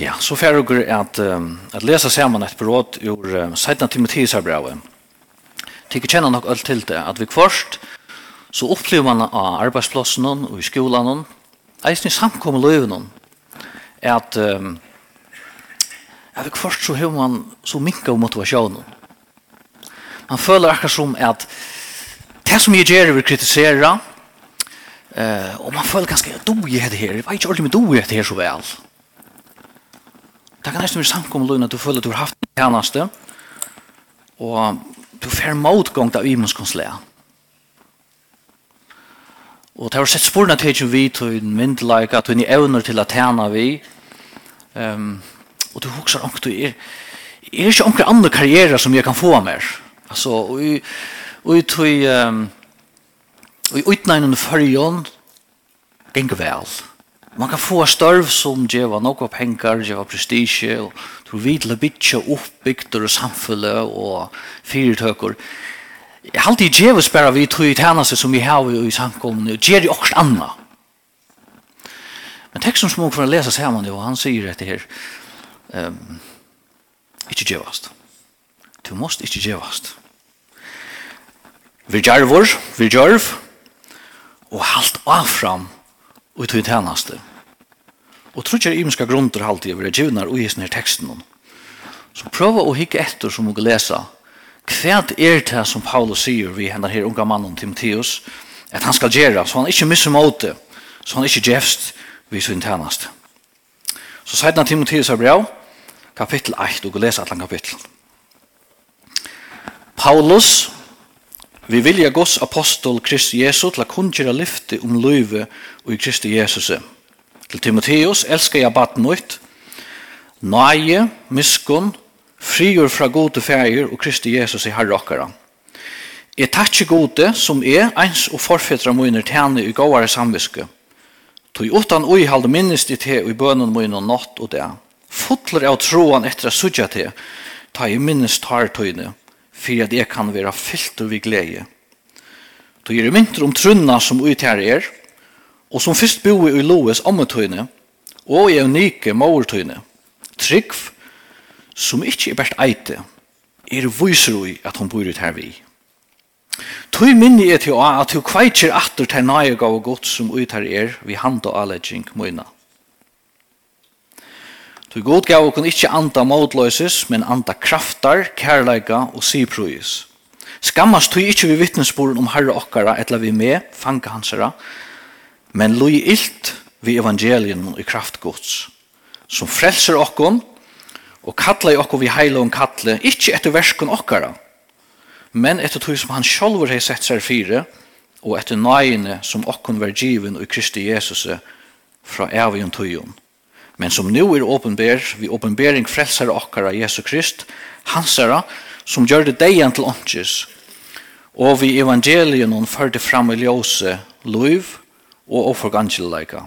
Ja, så får jeg at, um, at lese sammen et bråd ur um, 17. Timotheus her brevet. Tykker kjenner nok alt til det, at vi først så opplever man av arbeidsplassen og i skolen, eisen i samkommet løven, at, um, at vi først så har man så minket motivasjonen. Man føler akkurat som at det som jeg gjør vil kritisere, uh, og man føler ganske, du dog det her, jeg vet ikke ordentlig men du dog det her så vel. Det kan nesten være samkommet løgn at du føler at du har haft en tjeneste, og du får motgångt av imenskonslega. Og det har sett sporene til ikke vi til en myndelaik, at du er evner til å tjene vi, um, og du husker om du er, er ikke omkring andre karriere som jeg kan få av mer. Altså, og i, og i tog, um, og i utnegnende førjon, gikk vel. Man kan få størv som djeva noe penger, djeva prestige, og tror vi til å bytje oppbygter og samfunnet og fyrtøkker. Jeg har alltid djeva spara vi tog i tjeneste som vi har i samkomne, og djer i også anna. Men teksten som for å lese sammen, og han sier dette her, um, ikke djevast. Du måst ikke djevast. Vi djervor, vi djerv, og halt avfram ut i tjeneste. Og tror ikke det er imenska grunder alltid over det givnar og i sånne teksten. Så prøv å hikke etter som dere lesa. Hva er det som Paulus sier vi hender her unga mannen Timotheus at han skal gjøre så han ikke misser måte så han ikke gjevst vi sin tjenest. Så sier han Timotheus er brev kapittel 8 og lesa atlan kapittel. Paulus Vi vilja Guds apostol Krist Jesu til a kunngjera lyfti om løyve og i Kristus Jesuset Til Timotheus, elsker jeg bat nøyt. nøye, miskunn, frigjør fra gode ferier og Kristi Jesus i herre okkara. Jeg takkje gode som er eins og forfetra munner tjene i gåare samviske. Tog utan ui halde minnest i te og i bønnen munner natt og det. Fotler av troan etter a sudja te, ta i minnest tar tøyne, for at jeg kan være fyllt og vi glede. Tog gjør mynter om trunna som ui ter er, og som først bo i Loes ommetøyne, og i unike maurtøyne, trygg, som ikke er bært eite, er viser ui at hun bor ut her vi. Tøy minni er til at hun kveitjer atter til nøye gav og godt som ut her er vi hand og alledging møyna. Tøy god gav og kun ikkje anda motløyses, men anda kraftar, kærleika og siprøyes. Skammast tøy ikkje vi vittnesboren om herre okkara etla vi med, fanga hansara, men lui ilt vi evangelien i kraft gods, som frelser okkon, og kallar okkon vi heile og kallar, ikkje etter verskon okkara, men etter tog som han sjolver hei sett seg fire, og etter nøyene som okkon var given i Kristi Jesus fra evigen og tøyen. Men som nu er åpenber, vi åpenbering frelser okkara Jesu Krist, hansara, som gjør det deian til åndsjes, og vi evangelien hon førte fram i ljøse, lov, og offer angelaika.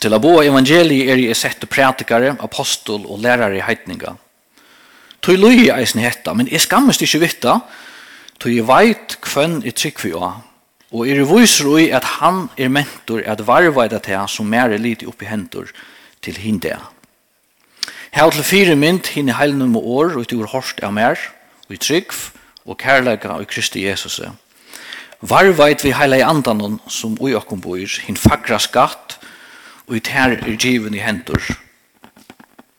Til å bo evangeliet er jeg sett pratikare, apostol og lærare i heitninga. Tøy løy eisen hetta, men jeg skammest ikkje vitta, tøy jeg veit kvønn i trykk vi og er viser ui at han er mentor at varvaida til som mer er lite oppi hendur til hindea. Her til fire mynd hinne heilnum og år, og ut ur hårst av mer, og i trygg, og kærleika og Kristi Jesus. Varvait vi heila i andanon som ui okkom boir, hin fagra skatt, og i ter er given i hendur.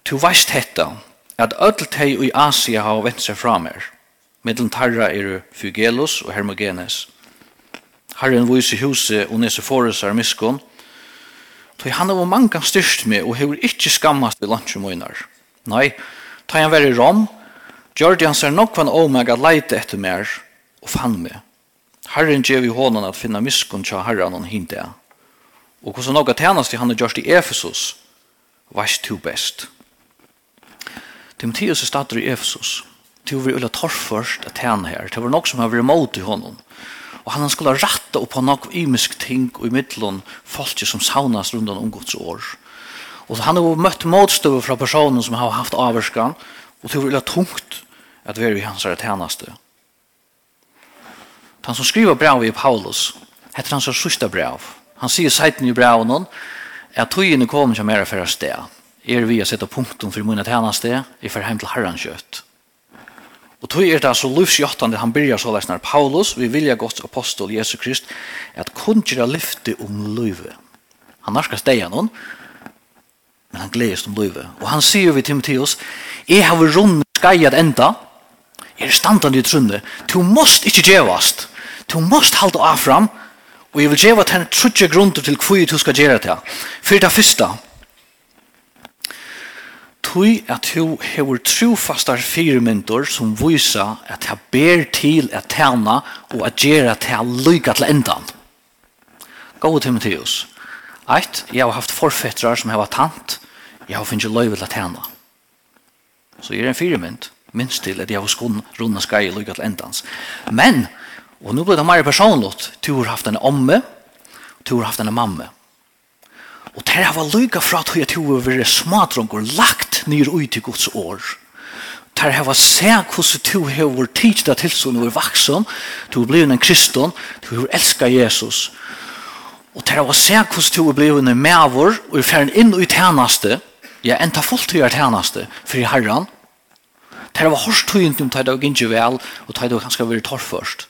Tu veist hetta, at öll tei i Asia hava vent seg fram er. Middelen tarra eru Fygelus og Hermogenes. Herren vois i huset og nese foresar miskon, tog han av manga styrst med og hevur ikkje skammast vi lunchmoinar. Nei, tog han veri rom, gjorde han seg nokvan omega leite etter mer og fann meg. Herren gjev i hånden at finna miskun tja herran hon hinta. Og hvordan noga tænast i han er gjørst i Efesus, vars to best. Timotheus er stater i Efesus. Til vi ulla torrførst at tæna her. Til var nok som har vært imot i hånden. Og han skulle ratta upp på nok imisk ting og i middelen folk som saunas rundan om Guds år. Og han har møtt motstøve fra personen som har haft avvarskan, og til vi ulla tungt at vi er i hans tænaste. Han som skriver brev i Paulus, heter han så sista brev. Han sier seiten i brev noen, at togene kommer til er for sted. Er vi å sette punktum for munnet tjeneste, er for hjem til herren kjøtt. Og tog er det så livsjottande han byrjar så lesnar Paulus, vi vilja Guds apostol Jesu Krist, at kunngjera lyfte om løyve. Han narskar steia noen, men han gledes om løyve. Og han sier vi Timotheus, jeg har rundt skaiet enda, er standande i trunne, du måst ikkje djevast, Du måst halda av fram, og jeg vil gjeva til en trutje grunder til hva du skal gjøre det. For det første, tui at hu hevur trúfastar fyrirmyndur sum vísa at ha ber til at tærna og at gera til lukka til endan. Góðu Timotheus. Eitt, jeg har haft forfettrar som hava tant. Jeg har finnst løyve til at tæna. Så er en fyrirmynd, minst til at jeg har skon runda skai lukka til endans. Men, Og nu blir det mer personligt. Du har haft en omme, og du har haft en mamme. Og det har vært lykke fra at du har vært smadrong og lagt nyr ut til Guds år. Det har vært se hvordan du har vært tid til til som du er vaksen, du har blivit en kristen, du har elsket Jesus. Og det har vært se hvordan du har blivit en medvår og er ferdig inn i tjeneste, ja, enda fullt til tjeneste, for i herren. Det har vært hørst tøyent om det har ikke vel, og det har kanskje vært torr først.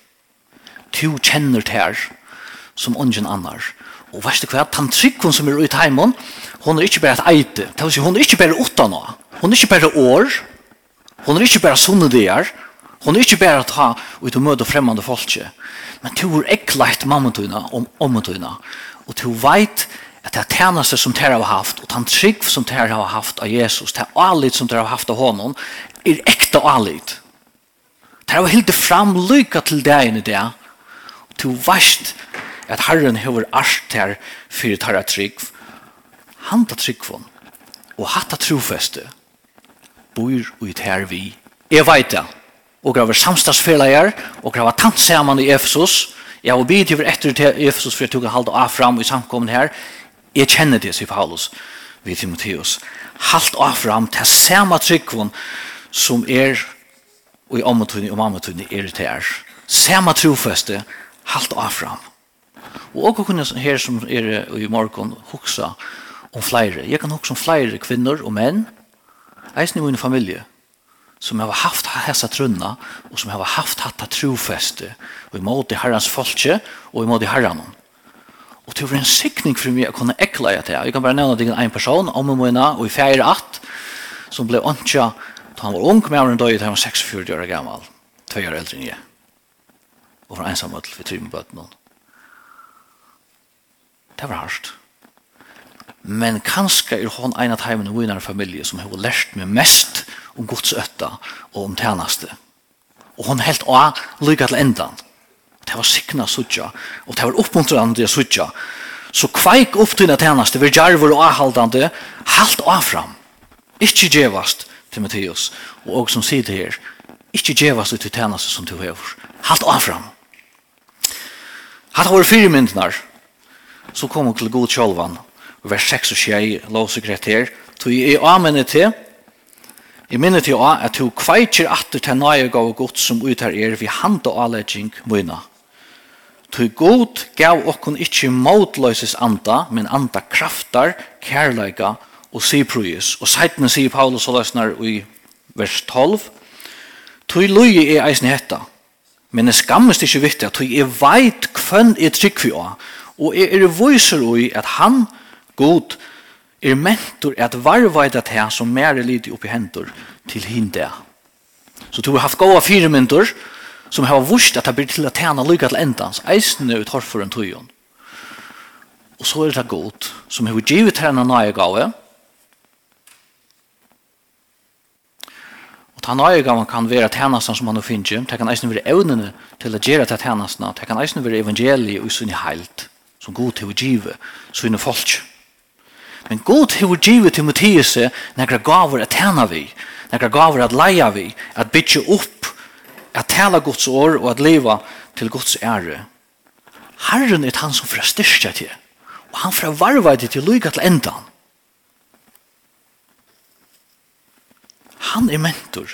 Du kjenner det her som ungen annars. Og vet du hva? Den trykken som er ute heimen, hun er ikke bare et eite. Det vil si, hun er ikke bare åtta nå. Hun er ikke bare år. Hun er ikke bare sånne der. Hun er ikke bare at ha ut og møte fremmede folk. Men to er ekkleit mammetøyna om ommetøyna. Og to veit at det er tjeneste som dere har haft, og den trygg som dere har haft av Jesus, det er alit som dere har haft av honom, er ekte alit. Dere har hildt fram lykka til deg i det, Du vet at Herren hever arst her fyrir tarra trygg. Han tar tryggvån og hatta trofeste bor ut her vi. Jeg veit det. Og graver samstagsfellager og graver tant saman i Efesus. Jeg har bidt over etter til Efesus for jeg tok halda av fram i samkommen her. Jeg kjenner det, sier Paulus ved Timotheus. Halt av fram til samme tryggvån som er og i ommetøyne og mammetøyne er det her. Samme trofeste halt av fram. Og også kunne her som er i morgen huksa om flere. Jeg kan huksa om flere kvinner og menn, eisen i min familie, som har haft hessa trunna, og som har haft hatt trofeste, og i måte herrans folke, og i måte herran. Og det var en sikning for meg å kunne ekla jeg til. Jeg kan bare nevne det en person, om og mine, og i fjerde att som ble åndsja da han var ung, med han døy, da han var 46 år gammal. 2 år eldre enn jeg og var ensam öll vi trymme bøtten hon. Det var hardt. Men kanskje er hon en av heimen og vinnar familie som har lært meg mest om Guds øtta og om tjeneste. Og hon helt å lykke til endan. Det var sikna suttja, og det var oppmuntrande suttja. Så kveik opp til tjeneste, vi gjerver og avhaldande, halt av fram. Ikki djevast, Timotheus, og og som sier det her, ikkje djevast ut til tjeneste som du hever. Halt av fram. Hatt var fyra myndnar. Så kom hun til god kjolvan. Vers 6 og 6, lovsekretær. Tog jeg amener til, jeg minner til å, at hun kveitjer atter til nøye gav og godt som uttar er vi hand og avlegging møyna. Tog god gav okkon ikkje motløses anda, men anda kraftar, kærleika og siprujus. Og seitene sier Paulus og løsner i vers 12. Tog løye er eisen hetta. Men det skammes det ikke viktig, at jeg vet hvem jeg trykker vi av. Og jeg er viser i at han, god, er mentor at varvaita det her som mer er lite oppi hendur til hinde. Så du har haft gode fire mentor som har vurst at det blir til at tjene lykka til endans, eisene ut en tøyen. Og så er det god som har givet henne nøye gave, ta nøyga man kan vera tænastan som man nu finner, det kan eisen være evnene til å gjøre til tænastan, det kan eisen være evangeliet og sunn i heilt, som god til å give sunn folk. Men god til å give Timotheus negra gaver at tjene vi, negra gaver at leie vi, at bytje opp, at tale Guds år og at leva til Guds ære. Herren er han som fra styrke til, og han fra varve til til lyga til endan. Han er mentor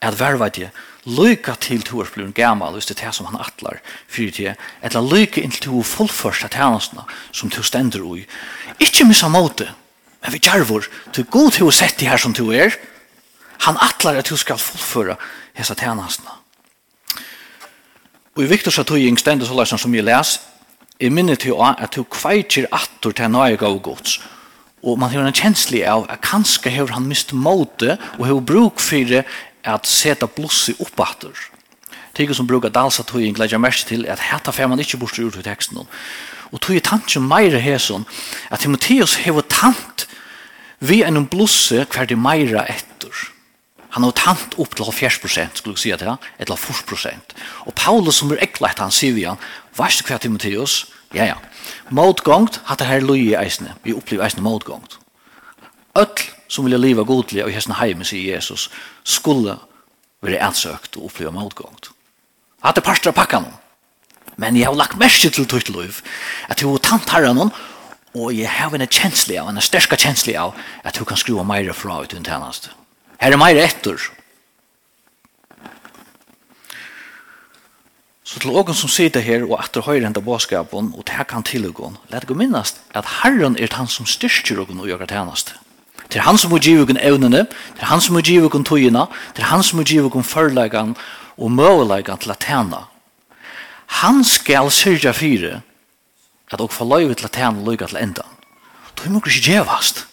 at verva til lykke til to års blir gammal hvis det er det som han atlar fyrir til eller lykke inntil to fullførst av tjenestene som to stender ui ikke missa måte men vi djervor to god til å sette her som to er. Han atlar at to skal fullføra hessa tjenestene og i Viktors atøying stendet så som jeg les jeg minner til å at to kveitjer atter til nøyga og gods. Og man har en kjensli av at kanskje har han mist måte og har bruk for at seta blosset opp atter. Tykker som brukar dansa tog inn, legger mest til at hetta fer man ikke bort ut i teksten. Og tog i som meire heson at Timotheus har tant vi en blusse hver de meira etter. Han har tant opp til 40 skulle jeg si at det, eller 40 Og Paulus som er ekla etter han sier vi han, varst hver Timotheus? Ja, ja, Motgångt hatt det her i eisne. Vi opplever eisne motgångt. Öll som vilja leva godlig og hessna heim, sier Jesus, skulle være ansøkt og oppleva motgångt. Hatt det parstra pakka noen. Men jeg har lagt merke til tøyt liv at jeg har tant herren noen og jeg har en kjensle av, en sterska kjensle av at jeg kan skruva av meira fra ut i tjeneste. Her er meira etter Så til åken som sitter her og etter høyre enda båskapen og tek han til åken, let gå minnast at Herren er han som styrker åken og gjør tjeneste. Det er han som må give åken evnene, det er han som må give åken togene, det er han som må give åken førleggene og møveleggen til å tjene. Han skal sørge fire at åk får løyve til å tjene løyga til enda. Det må ikke gjevast.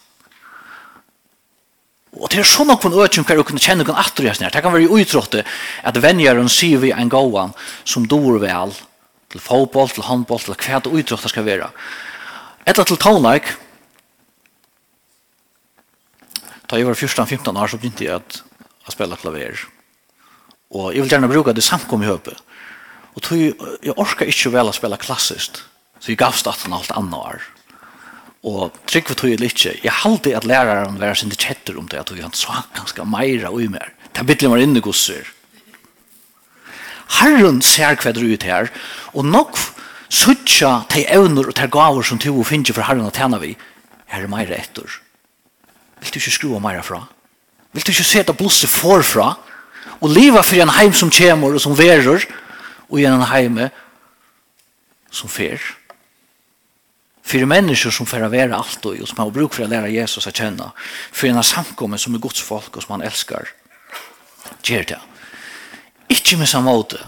Og det er sånn noen økjen hver kunne kjenne noen atter i her. Det kan være utrådte at venjeren sier vi en gåan som dår vel til fotboll, til håndboll, til hva det utrådte skal være. Etter til tonleik, da jeg var 14-15 år, så begynte jeg at, å spille klaver. Og jeg vil gjerne bruke det samkom i høpet. Og tog, jeg orker ikke vel å spille klassisk, så jeg gavst at han alt annet år. Og trygg for tog jeg litt Jeg halte at læreren var sin kjetter om det, at han sa ganske meira og mer. Det er bittelig var inne gosser. Herren ser hva det ut her, og nok suttja te evner og til gaver som to finner for Herren å tjene vi, her er meira etter. Vil du ikke skrua meira fra? Vil du ikke se at blusset forfra? Og leva for en heim som kommer og som verer, og i en heim som fer för människor som får vara allt och som har bruk för att lära Jesus att känna för en samkommen som är Guds folk och som han älskar ger det inte med samma åter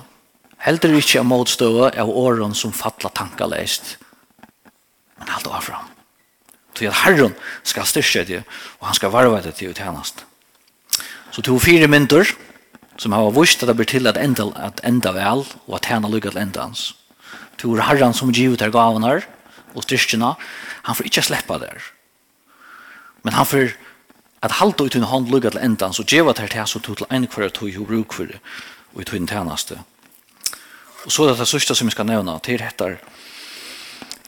heller inte av motstående av åren som fattlar tankaläst men allt var fram så att Herren ska styrka det och han ska varva det till tjänst så tog fyra mynter som har vist att det blir till att enda, att enda väl och att tjäna lyckat enda hans. Tor Herren som givet er gaven og styrkjene, han får ikke slippe der. Men han får at halte ut i hånd lukka til endan, så djeva det her som tog til en kvar tog og bruk for det, og i tog den tjeneste. Og så er det det sørste som vi skal nevne, til dette,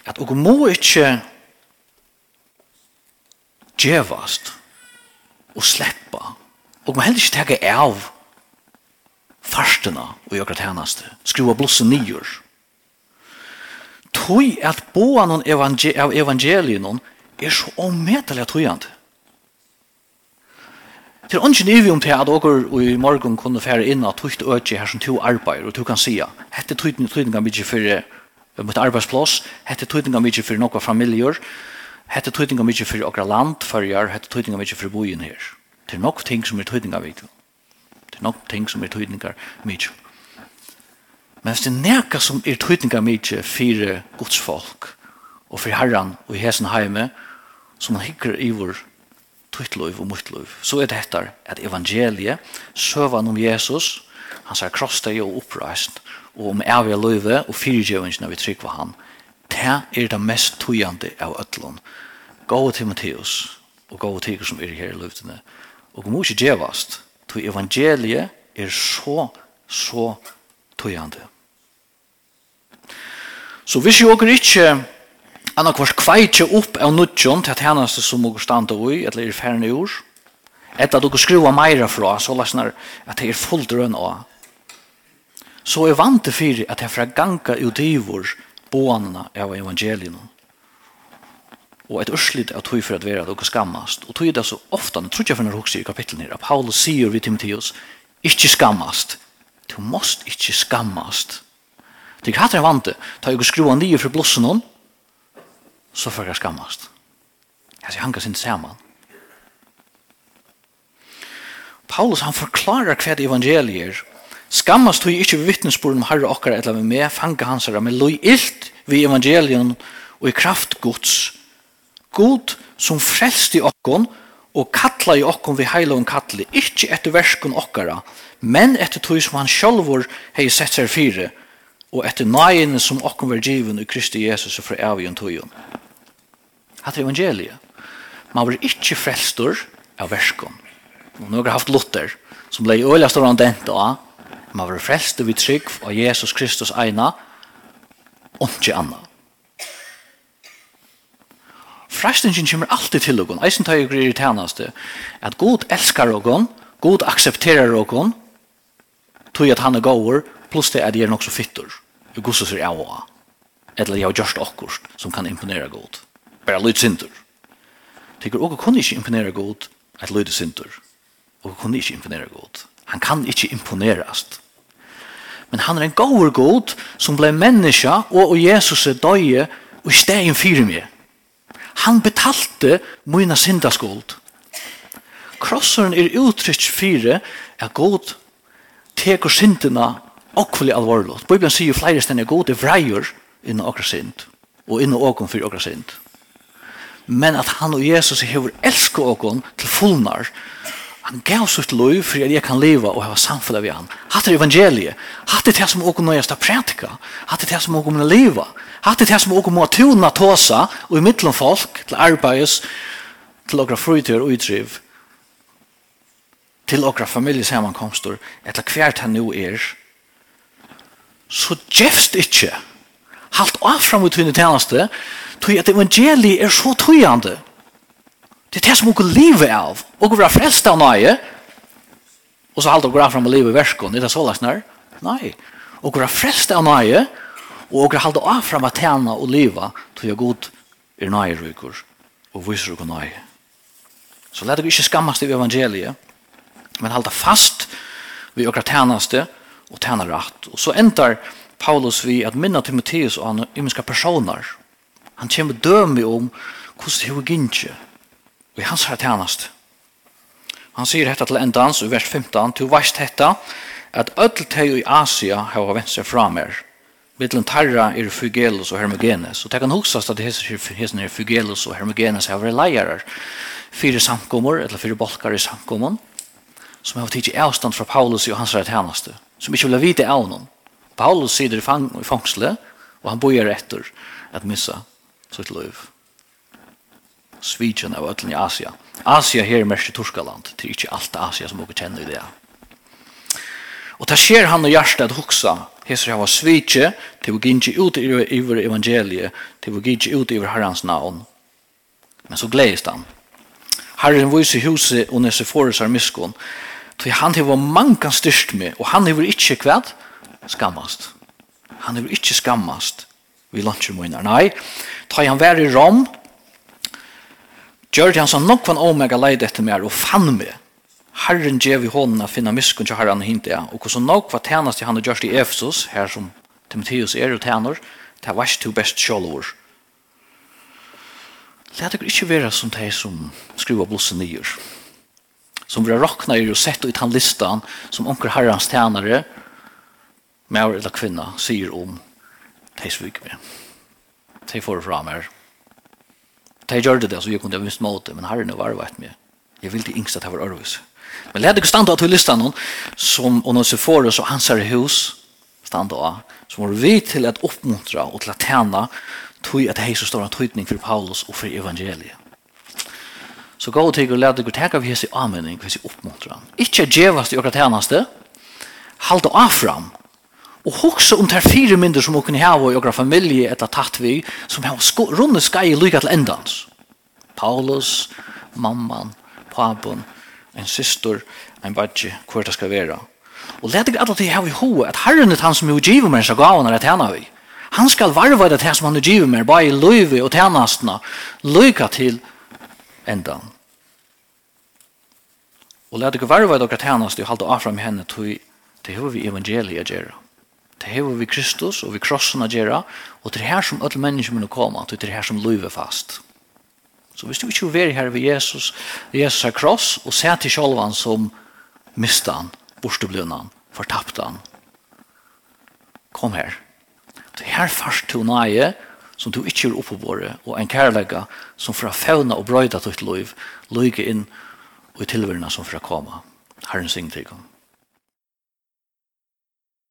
at og må ikke djevast og slippe, og må heller ikke tega av farstena og gjøre tjeneste, skrua blossen nyer, tøy at boan av evangel evangelien er så omedelig tujant. Det er ikke nivå om til at dere i morgen kunne fære inn at tøyt øke her som to arbeider, og du kan si at dette tøytninga mykje for mitt arbeidsplass, dette tøytninga mykje for noen familier, dette tøytninga mykje for okra land, hette dette tøytninga mykje for bojen her. Det er nok ting som er tøytninga mykje. Det er nok ting som er tøytninga mykje. Men hvis det er nekka som er tøytninga mykje fire godsfolk og for herran og i hesen heime som han hikker i vår tøytløyv og muttløyv, så er det etter at evangeliet, søvan om Jesus, han er krossdeg og oppreist, og om evige løyve og fyrirgjøvingen vi trykva han, det er det mest tøyande av ødlån. Gå Matteus og gå til som er her i løyvdene. og må ikke djevast, tog evangeliet er så, så tøyande. Så hvis jo okker ikke anna kvart kveitje opp av nudjon til at hennaste som okker standa ui, eller er færne i etter at okker skruva meira fra, så lasnar at det er fullt drøn av. Så er vant til fyrir at jeg fra ganga utivur boanna av evangelien. Og et urslit av tog for at vera at skammast. Og tog det så ofta, jeg tror jeg for når hokse i kapitlen her, at Paulus sier vi Timotheus, ikkje skammast. Du måst ikkje skammast. Det er hatt er vant Ta jeg skrua nye for blossen hon, så får jeg skammast. Jeg sier, han kan sin saman. Paulus, han forklarar hva det evangelier. Skammast tog ikke ved vittnesborden om herre okkar eller med meg, fanga hans herre, men loj illt vi evangelien og i kraft gods. God som frelst i okkon og kalla i okkon vi heila og kalli, ikkje etter verskon okkara, men etter tog som han sjolvor hei sett seg fire, og etter nøyene som okken var given i Kristi Jesus og fra avgjøn tøyen. Hatt er evangeliet. Man var ikke frelstor av verskom. Og nå har haft Luther, som ble i øyla stor an den da, man var frelstor vid trygg av Jesus Kristus eina, og ikke anna. Frestingen kommer alltid til okken, eisen tar jo grir i tjeneste, at god elskar okken, god aksepterer okken, tog at han er gåur, pluss det er de er nok så fyttor hur god så är jag eller jag just akkurst som kan imponera god bara lyd sinter tycker och kan inte imponera god att lyd sinter och kan inte imponera god han kan inte imponeras men han är en god god som blev människa och och Jesus är döje och steg för mig han betalte mina syndaskuld krosseren er uttrykk fyrir er god teker syndina Okkvelig alvorlig. Bibelen sier flere stedene gode vreier innan okra sind, og innan åkon for okra sind. Men at han og Jesus hever elsker okon til fullnar, han gav sitt liv for at jeg kan leva og hava samfunnet vi han. Hatt er evangeliet, hatt er det som åkon nøyast å prætika, hatt er det som åkon må leva, hatt er det som åkon må tuna tåsa, og i middelen folk, til arbeids, til okra frytør og utriv, til okra familjesammankomster, etter hvert han nå er, så gjevst ikkje halt avfram ut henne tjeneste tog at evangeliet er så tøyande det er det som hun livet av. Og hun er frelst av nøye og så halt hun avfram og livet i verskon det så lagt nær nei. Og hun er frelst av nøye og hun halt avfram av tjena og leva tog jeg god er nøye rykker og viser hun nøye så let dere ikke skammast i evangeliet men halda fast vi okra tjeneste og tjene rett. Og så endar Paulus vi at minna Timotheus og han imenska personer. Han kommer døme om hvordan det er gynnsje. Og hans her tjenest. Han sier dette til endans i vers 15. Du veist dette at ødel teg i Asia har vent seg fra mer. Mittelen tarra er Fugelus og Hermogenes. Og det kan huksast at hessen er Fugelus og Hermogenes har vært leierar. fire samkommer, eller fire bolkar i samkommer, som har tidsi avstand fra Paulus og hans rett hennaste som ikke ville vite av noen. Paulus sitter i, fang, i fangsle, og han bor etter at missa sitt liv. Svitjen av øtlen i Asia. Asia her er mest i Torskaland, det er ikke alt Asia som dere kjenner i det. Og det skjer han og hjertet at hoksa, heser han var svitje, til vi gikk ut i evangeliet, til vi gikk ut i herrens navn. Men så gledes han. Herren viser huset og nese foresar miskon, Så han har mange styrst med, og han har ikkje kvad skammast. Han har ikkje skammast vi lunsjer moinar. Nei, tog han vær i rom, gjør han sånn nokvan omega leid etter meg og fann meg. Herren gjev i hånden å finna miskun til herran hinte, og hvordan nokva tænast i han har gjort i Efesus, her som Timotheus er og tjener, det var ikke to best sjålor. Det er ikke være som de som skriver blussen nyer. Læt som vi råkna i og sett ut han listan som onker herrans tjänare med eller kvinna sier om de svik med. De får fra meg. De gjør det så jeg kunne ha vist måte, men herren var vært med. Jeg vil ikke yngst at jeg var ærvis Men leder ikke standa til listan noen som Onosiforus og hans herre hus standa av, som var vi til at oppmuntra og til at tjena tog at det er så stor tøytning for Paulus og for evangeliet. Så gå til og lade deg teka vi hese anvending, hvis jeg oppmuntrer. Ikke djevast i okra tjeneste, halda av fram, og hoksa om ter fire mindre som okra hava i okra familie etter tatt vi, som hava runde skai i lyga til endans. Paulus, mamman, papen, en syster, en badje, hvor det skal være. Og lade deg alle til hava i hoa, at herren er han som er giver med seg gavene er tjena vi. Han skal varva det som han er giver med, bare i løyve og tjenestene, lyga til endan. Og lær dere varva dere tjenest og halda afram henne til det hever vi evangeliet gjøre. Det hever vi Kristus og vi krossen gjøre, og det er her som alle mennesker må komme, det er her som løyver fast. Så hvis du ikke vil være her ved Jesus, Jesus er kross, og se til sjølven som mistet han, borteblunnet han, fortapt han. Kom her. Det her fast til nøye, som du ikke er oppe på våre, og en kærlegge som fra fauna og brøyda et liv, lykke inn og i tilværende som fra koma. Herren sign til